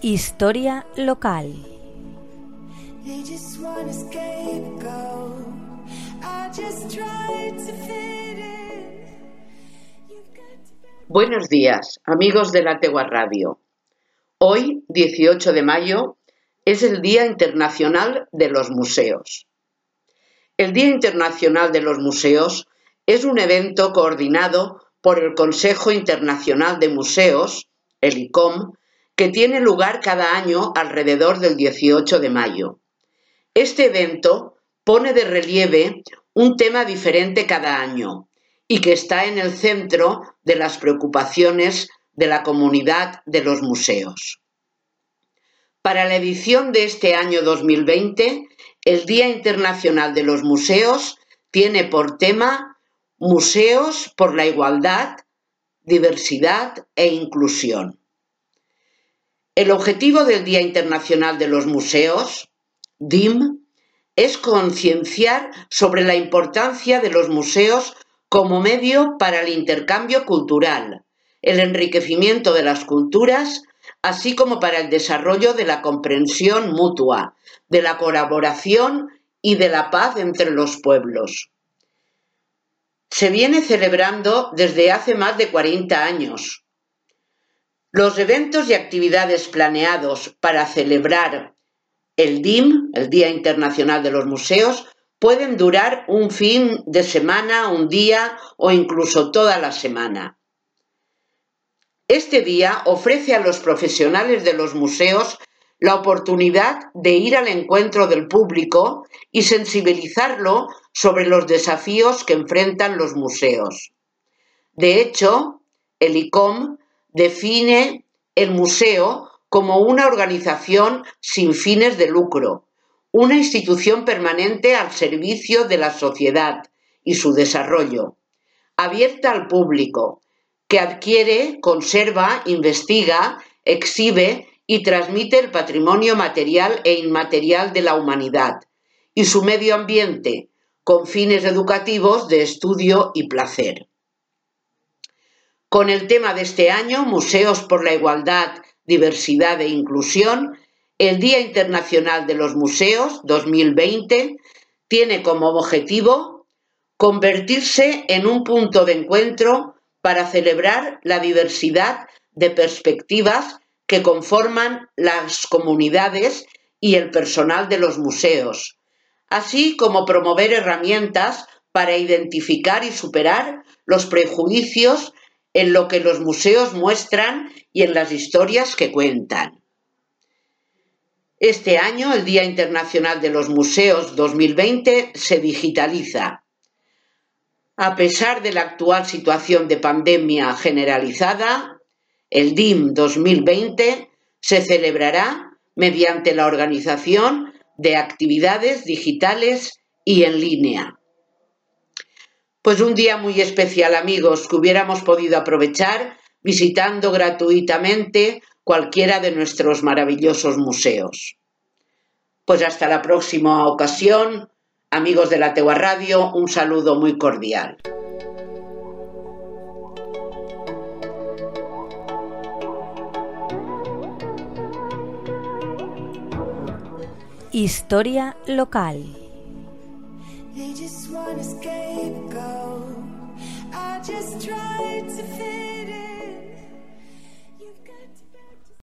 Historia local. Buenos días, amigos de la Tegua Radio. Hoy, 18 de mayo, es el Día Internacional de los Museos. El Día Internacional de los Museos es un evento coordinado por el Consejo Internacional de Museos, el ICOM, que tiene lugar cada año alrededor del 18 de mayo. Este evento pone de relieve un tema diferente cada año y que está en el centro de las preocupaciones de la comunidad de los museos. Para la edición de este año 2020, el Día Internacional de los Museos tiene por tema Museos por la Igualdad, Diversidad e Inclusión. El objetivo del Día Internacional de los Museos, DIM, es concienciar sobre la importancia de los museos como medio para el intercambio cultural, el enriquecimiento de las culturas, así como para el desarrollo de la comprensión mutua, de la colaboración y de la paz entre los pueblos. Se viene celebrando desde hace más de 40 años los eventos y actividades planeados para celebrar el DIM, el Día Internacional de los Museos, pueden durar un fin de semana, un día o incluso toda la semana. Este día ofrece a los profesionales de los museos la oportunidad de ir al encuentro del público y sensibilizarlo sobre los desafíos que enfrentan los museos. De hecho, el ICOM define el museo como una organización sin fines de lucro, una institución permanente al servicio de la sociedad y su desarrollo, abierta al público, que adquiere, conserva, investiga, exhibe y transmite el patrimonio material e inmaterial de la humanidad y su medio ambiente, con fines educativos de estudio y placer. Con el tema de este año, Museos por la Igualdad, Diversidad e Inclusión, el Día Internacional de los Museos 2020 tiene como objetivo convertirse en un punto de encuentro para celebrar la diversidad de perspectivas que conforman las comunidades y el personal de los museos, así como promover herramientas para identificar y superar los prejuicios en lo que los museos muestran y en las historias que cuentan. Este año, el Día Internacional de los Museos 2020 se digitaliza. A pesar de la actual situación de pandemia generalizada, el DIM 2020 se celebrará mediante la organización de actividades digitales y en línea. Pues un día muy especial, amigos, que hubiéramos podido aprovechar visitando gratuitamente cualquiera de nuestros maravillosos museos. Pues hasta la próxima ocasión, amigos de la Tegua Radio, un saludo muy cordial. Historia local. Just want a scapegoat. I just tried to fit in.